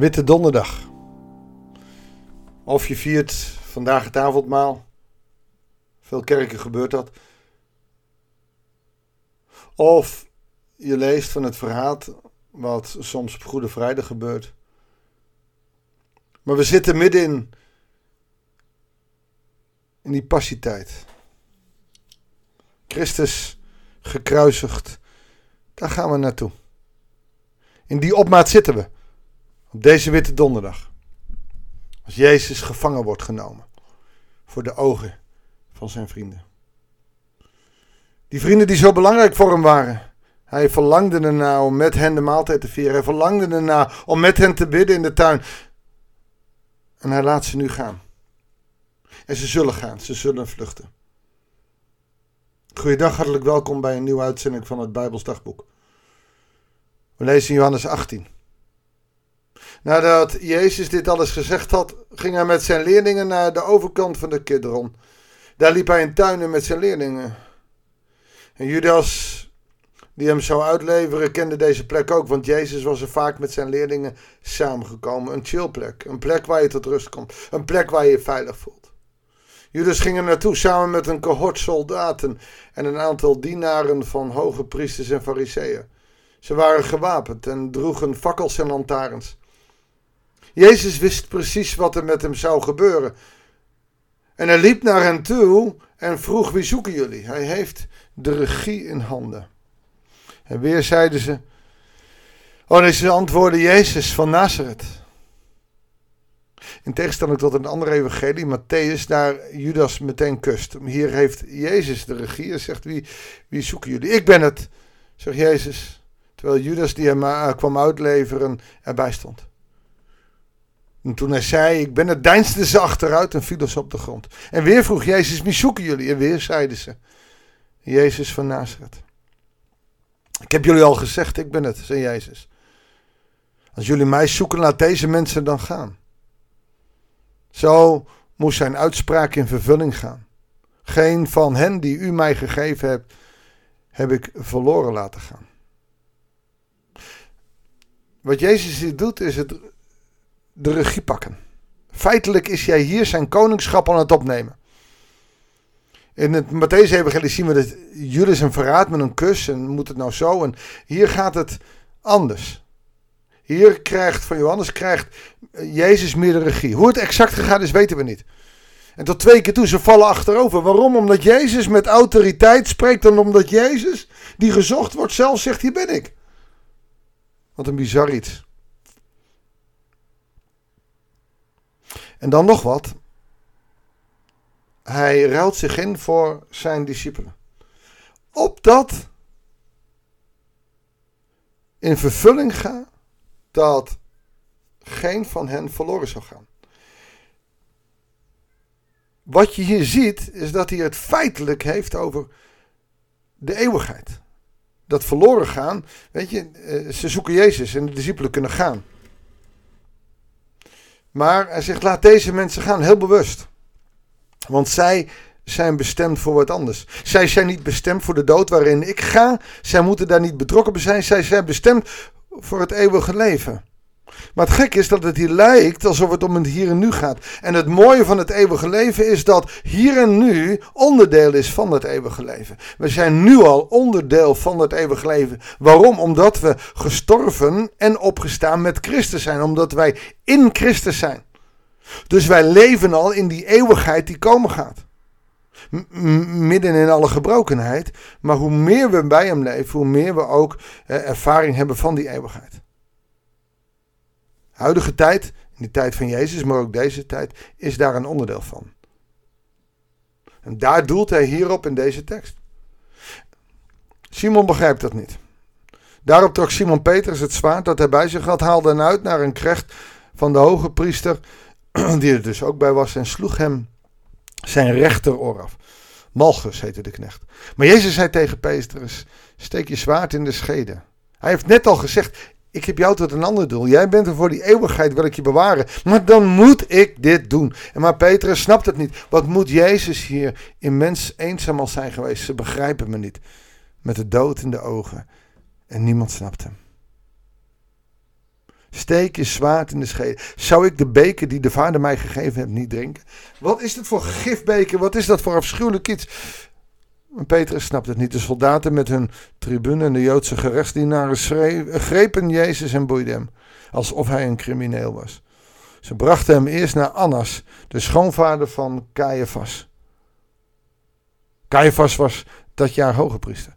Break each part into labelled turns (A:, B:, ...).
A: Witte Donderdag. Of je viert vandaag het avondmaal. Veel kerken gebeurt dat. Of je leest van het verhaal wat soms op Goede Vrijdag gebeurt. Maar we zitten midden in, in die passietijd. Christus gekruisigd. Daar gaan we naartoe. In die opmaat zitten we. Op deze witte donderdag. Als Jezus gevangen wordt genomen. Voor de ogen van zijn vrienden. Die vrienden die zo belangrijk voor hem waren. Hij verlangde erna om met hen de maaltijd te vieren. Hij verlangde erna om met hen te bidden in de tuin. En hij laat ze nu gaan. En ze zullen gaan, ze zullen vluchten. Goeiedag, hartelijk welkom bij een nieuwe uitzending van het Bijbels Dagboek. We lezen Johannes 18. Nadat Jezus dit alles gezegd had, ging hij met zijn leerlingen naar de overkant van de Kidron. Daar liep hij in tuinen met zijn leerlingen. En Judas, die hem zou uitleveren, kende deze plek ook, want Jezus was er vaak met zijn leerlingen samengekomen. Een chillplek, een plek waar je tot rust komt, een plek waar je je veilig voelt. Judas ging er naartoe samen met een cohort soldaten en een aantal dienaren van hoge priesters en fariseeën. Ze waren gewapend en droegen fakkels en lantaarns. Jezus wist precies wat er met hem zou gebeuren. En hij liep naar hen toe en vroeg: Wie zoeken jullie? Hij heeft de regie in handen. En weer zeiden ze: Oh, nee, ze antwoordden Jezus van Nazareth. In tegenstelling tot een andere evangelie, Matthäus, daar Judas meteen kust. Hier heeft Jezus de regie en zegt: Wie, wie zoeken jullie? Ik ben het, zegt Jezus. Terwijl Judas, die hem eh, kwam uitleveren, erbij stond. En toen hij zei, ik ben het, deinsde ze achteruit en viel ze op de grond. En weer vroeg Jezus, wie zoeken jullie? En weer zeiden ze, Jezus van Nazareth. Ik heb jullie al gezegd, ik ben het, zei Jezus. Als jullie mij zoeken, laat deze mensen dan gaan. Zo moest zijn uitspraak in vervulling gaan. Geen van hen die u mij gegeven hebt, heb ik verloren laten gaan. Wat Jezus hier doet, is het de regie pakken. Feitelijk is jij hier zijn koningschap aan het opnemen. In het Matthäus-evangelie zien we dat Judas een verraadt met een kus en moet het nou zo. En hier gaat het anders. Hier krijgt van Johannes krijgt Jezus meer de regie. Hoe het exact gegaan is, weten we niet. En tot twee keer toe, ze vallen achterover. Waarom? Omdat Jezus met autoriteit spreekt en omdat Jezus, die gezocht wordt, zelf zegt, hier ben ik. Wat een bizar iets. En dan nog wat. Hij ruilt zich in voor zijn discipelen. Opdat in vervulling gaat dat geen van hen verloren zou gaan. Wat je hier ziet, is dat hij het feitelijk heeft over de eeuwigheid. Dat verloren gaan, weet je, eh, ze zoeken Jezus en de discipelen kunnen gaan. Maar hij zegt: laat deze mensen gaan, heel bewust. Want zij zijn bestemd voor wat anders. Zij zijn niet bestemd voor de dood waarin ik ga. Zij moeten daar niet betrokken bij zijn. Zij zijn bestemd voor het eeuwige leven. Maar het gek is dat het hier lijkt alsof het om het hier en nu gaat. En het mooie van het eeuwige leven is dat hier en nu onderdeel is van het eeuwige leven. We zijn nu al onderdeel van het eeuwige leven. Waarom? Omdat we gestorven en opgestaan met Christus zijn. Omdat wij in Christus zijn. Dus wij leven al in die eeuwigheid die komen gaat. midden in alle gebrokenheid. Maar hoe meer we bij hem leven, hoe meer we ook eh, ervaring hebben van die eeuwigheid huidige tijd, in de tijd van Jezus, maar ook deze tijd, is daar een onderdeel van. En daar doelt hij hierop in deze tekst. Simon begrijpt dat niet. Daarop trok Simon Petrus het zwaard dat hij bij zich had, haalde en uit naar een krecht van de hoge priester, die er dus ook bij was, en sloeg hem zijn rechteroor af. Malchus heette de knecht. Maar Jezus zei tegen Petrus: Steek je zwaard in de schede. Hij heeft net al gezegd: ik heb jou tot een ander doel. Jij bent er voor die eeuwigheid, wil ik je bewaren. Maar dan moet ik dit doen. En maar Petrus snapt het niet. Wat moet Jezus hier immens eenzaam al zijn geweest? Ze begrijpen me niet. Met de dood in de ogen. En niemand snapt hem. Steek je zwaard in de schede. Zou ik de beker die de vader mij gegeven heeft niet drinken? Wat is dit voor gifbeker? Wat is dat voor afschuwelijk iets? Petrus snapt het niet. De soldaten met hun tribune en de Joodse gerechtsdienaren grepen Jezus en boeiden hem. Alsof hij een crimineel was. Ze brachten hem eerst naar Annas, de schoonvader van Caiaphas. Caiaphas was dat jaar hoge priester.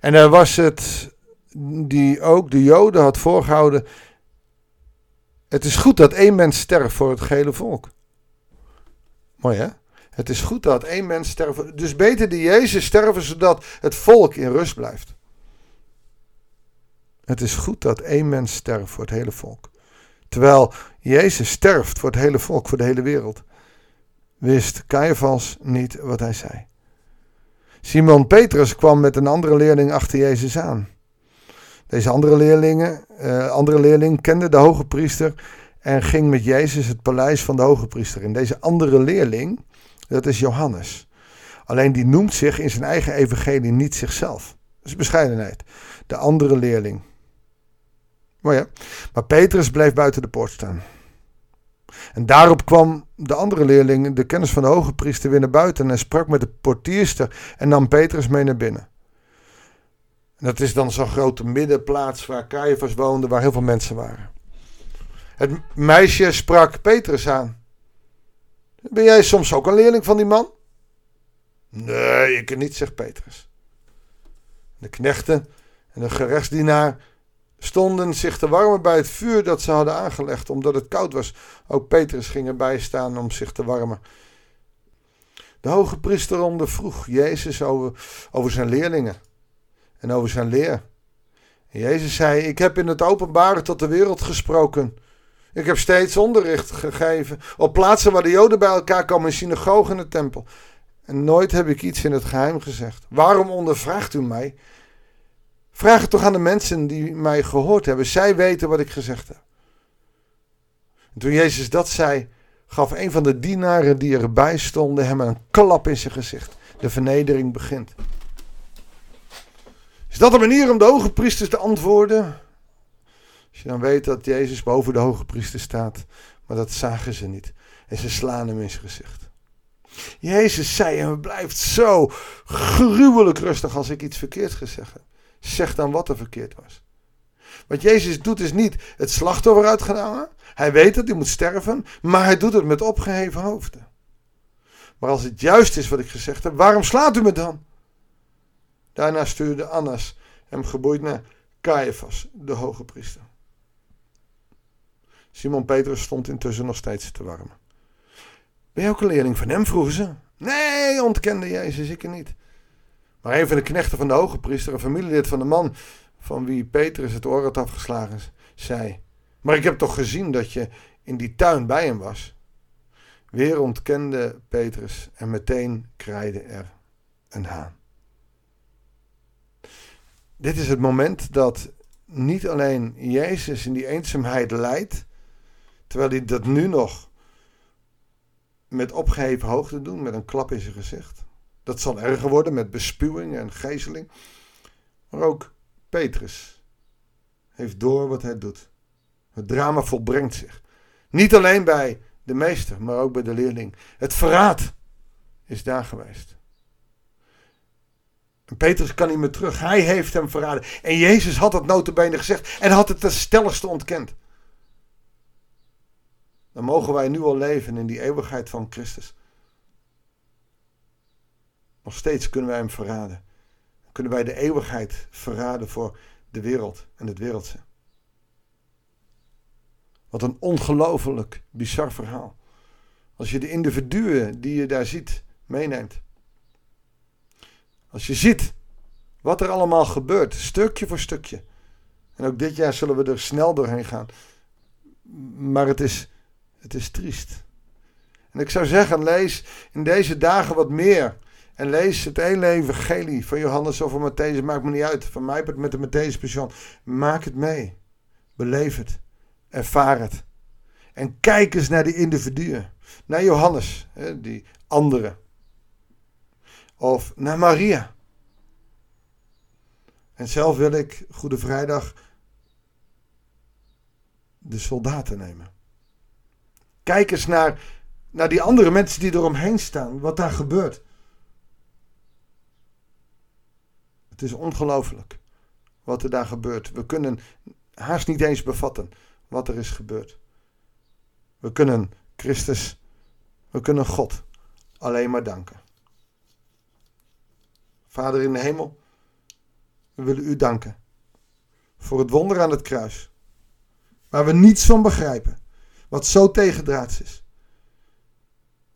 A: En hij was het die ook de Joden had voorgehouden. Het is goed dat één mens sterft voor het gehele volk. Mooi hè? Het is goed dat één mens sterft. Dus beter die Jezus sterven zodat het volk in rust blijft. Het is goed dat één mens sterft voor het hele volk. Terwijl Jezus sterft voor het hele volk, voor de hele wereld, wist Caiaphas niet wat hij zei. Simon Petrus kwam met een andere leerling achter Jezus aan. Deze andere, leerlingen, uh, andere leerling kende de hoge priester en ging met Jezus het paleis van de hoge priester in. Deze andere leerling, dat is Johannes. Alleen die noemt zich in zijn eigen evangelie niet zichzelf. Dat is bescheidenheid. De andere leerling. Maar ja, maar Petrus bleef buiten de poort staan. En daarop kwam de andere leerling, de kennis van de hoge priester, weer naar buiten en sprak met de portierster en nam Petrus mee naar binnen. En dat is dan zo'n grote middenplaats waar Caiaphas woonde, waar heel veel mensen waren. Het meisje sprak Petrus aan. Ben jij soms ook een leerling van die man? Nee, ik niet, zegt Petrus. De knechten en de gerechtsdienaar stonden zich te warmen bij het vuur dat ze hadden aangelegd, omdat het koud was. Ook Petrus ging erbij staan om zich te warmen. De hoge priester ondervroeg Jezus over, over zijn leerlingen en over zijn leer. En Jezus zei: Ik heb in het openbare tot de wereld gesproken. Ik heb steeds onderricht gegeven op plaatsen waar de Joden bij elkaar komen, in synagogen en de tempel. En nooit heb ik iets in het geheim gezegd. Waarom ondervraagt u mij? Vraag het toch aan de mensen die mij gehoord hebben. Zij weten wat ik gezegd heb. En toen Jezus dat zei, gaf een van de dienaren die erbij stonden hem een klap in zijn gezicht. De vernedering begint. Is dat een manier om de hoge priesters te antwoorden? Als je dan weet dat Jezus boven de hoge priester staat, maar dat zagen ze niet. En ze slaan hem in zijn gezicht. Jezus zei en blijft zo gruwelijk rustig als ik iets verkeerd gezegd heb. Zeg dan wat er verkeerd was. Wat Jezus doet is niet het slachtoffer uitgehangen. Hij weet dat hij moet sterven, maar hij doet het met opgeheven hoofden. Maar als het juist is wat ik gezegd heb, waarom slaat u me dan? Daarna stuurde Annas hem geboeid naar Caiaphas, de hoge priester. Simon Petrus stond intussen nog steeds te warmen. Ben je ook een leerling van hem? vroegen ze. Nee, ontkende Jezus, ik niet. Maar een van de knechten van de hoge priester, een familielid van de man van wie Petrus het oor had afgeslagen, zei: Maar ik heb toch gezien dat je in die tuin bij hem was? Weer ontkende Petrus en meteen kraaide er een haan. Dit is het moment dat niet alleen Jezus in die eenzaamheid lijdt, terwijl hij dat nu nog met opgeheven hoogte doet, met een klap in zijn gezicht. Dat zal erger worden met bespuwing en gijzeling. Maar ook Petrus heeft door wat hij doet. Het drama volbrengt zich. Niet alleen bij de meester, maar ook bij de leerling. Het verraad is daar geweest. Petrus kan niet meer terug. Hij heeft hem verraden. En Jezus had het notabene gezegd en had het ten stelligste ontkend. Dan mogen wij nu al leven in die eeuwigheid van Christus. Nog steeds kunnen wij hem verraden. Kunnen wij de eeuwigheid verraden voor de wereld en het wereldse. Wat een ongelooflijk bizar verhaal. Als je de individuen die je daar ziet meeneemt. Als je ziet wat er allemaal gebeurt, stukje voor stukje. En ook dit jaar zullen we er snel doorheen gaan. Maar het is, het is triest. En ik zou zeggen, lees in deze dagen wat meer en lees het hele evangelie van Johannes of van Matthäus. Maakt me niet uit. Van mij met de Matthäus Passion. Maak het mee. Beleef het. Ervaar het. En kijk eens naar die individuen. Naar Johannes, die andere. Of naar Maria. En zelf wil ik Goede Vrijdag de soldaten nemen. Kijk eens naar, naar die andere mensen die eromheen staan, wat daar gebeurt. Het is ongelooflijk wat er daar gebeurt. We kunnen haast niet eens bevatten wat er is gebeurd. We kunnen Christus, we kunnen God alleen maar danken. Vader in de hemel, we willen u danken voor het wonder aan het kruis, waar we niets van begrijpen, wat zo tegendraads is.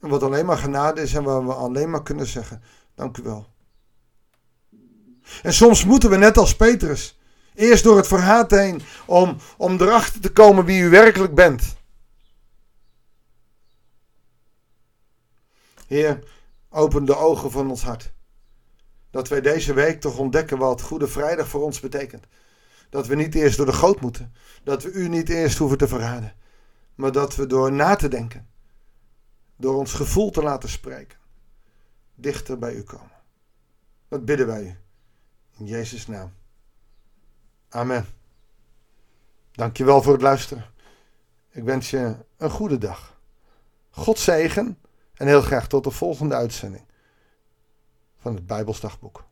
A: En wat alleen maar genade is en waar we alleen maar kunnen zeggen, dank u wel. En soms moeten we net als Petrus eerst door het verhaat heen om, om erachter te komen wie u werkelijk bent. Heer, open de ogen van ons hart. Dat wij deze week toch ontdekken wat Goede Vrijdag voor ons betekent. Dat we niet eerst door de goot moeten. Dat we u niet eerst hoeven te verraden. Maar dat we door na te denken. Door ons gevoel te laten spreken. Dichter bij u komen. Dat bidden wij u. In Jezus' naam. Amen. Dankjewel voor het luisteren. Ik wens je een goede dag. God zegen en heel graag tot de volgende uitzending van het Bijbelsdagboek.